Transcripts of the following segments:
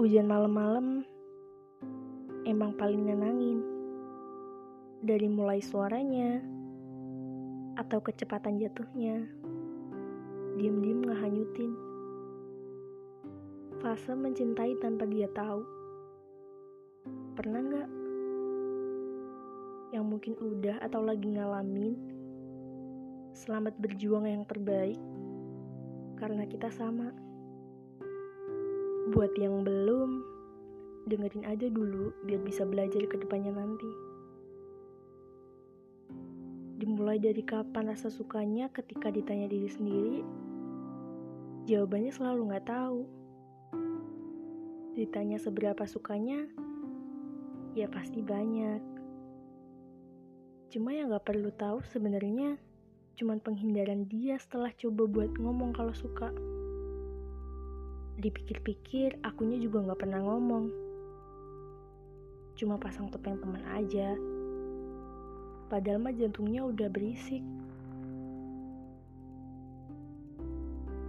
Hujan malam-malam emang paling nenangin. Dari mulai suaranya atau kecepatan jatuhnya, diam-diam ngehanyutin. Fase mencintai tanpa dia tahu. Pernah nggak? Yang mungkin udah atau lagi ngalamin. Selamat berjuang yang terbaik karena kita sama. Buat yang belum, dengerin aja dulu biar bisa belajar ke depannya nanti. Dimulai dari kapan rasa sukanya ketika ditanya diri sendiri, jawabannya selalu nggak tahu. Ditanya seberapa sukanya, ya pasti banyak. Cuma yang nggak perlu tahu sebenarnya cuman penghindaran dia setelah coba buat ngomong kalau suka. Dipikir-pikir, akunya juga nggak pernah ngomong. Cuma pasang topeng teman aja. Padahal mah jantungnya udah berisik.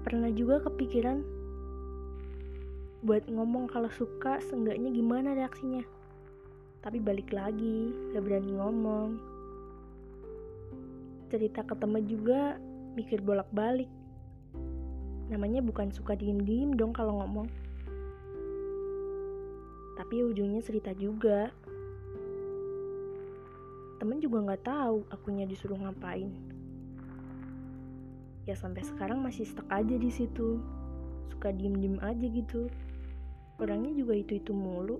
Pernah juga kepikiran buat ngomong kalau suka, seenggaknya gimana reaksinya. Tapi balik lagi, gak berani ngomong cerita ke temen juga mikir bolak-balik. Namanya bukan suka diem-diem dong kalau ngomong. Tapi ujungnya cerita juga. Temen juga nggak tahu akunya disuruh ngapain. Ya sampai sekarang masih stuck aja di situ. Suka diem-diem aja gitu. Orangnya juga itu-itu mulu.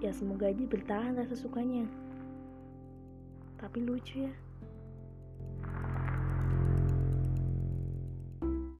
Ya semoga aja bertahan rasa sukanya. Tapi lucu ya.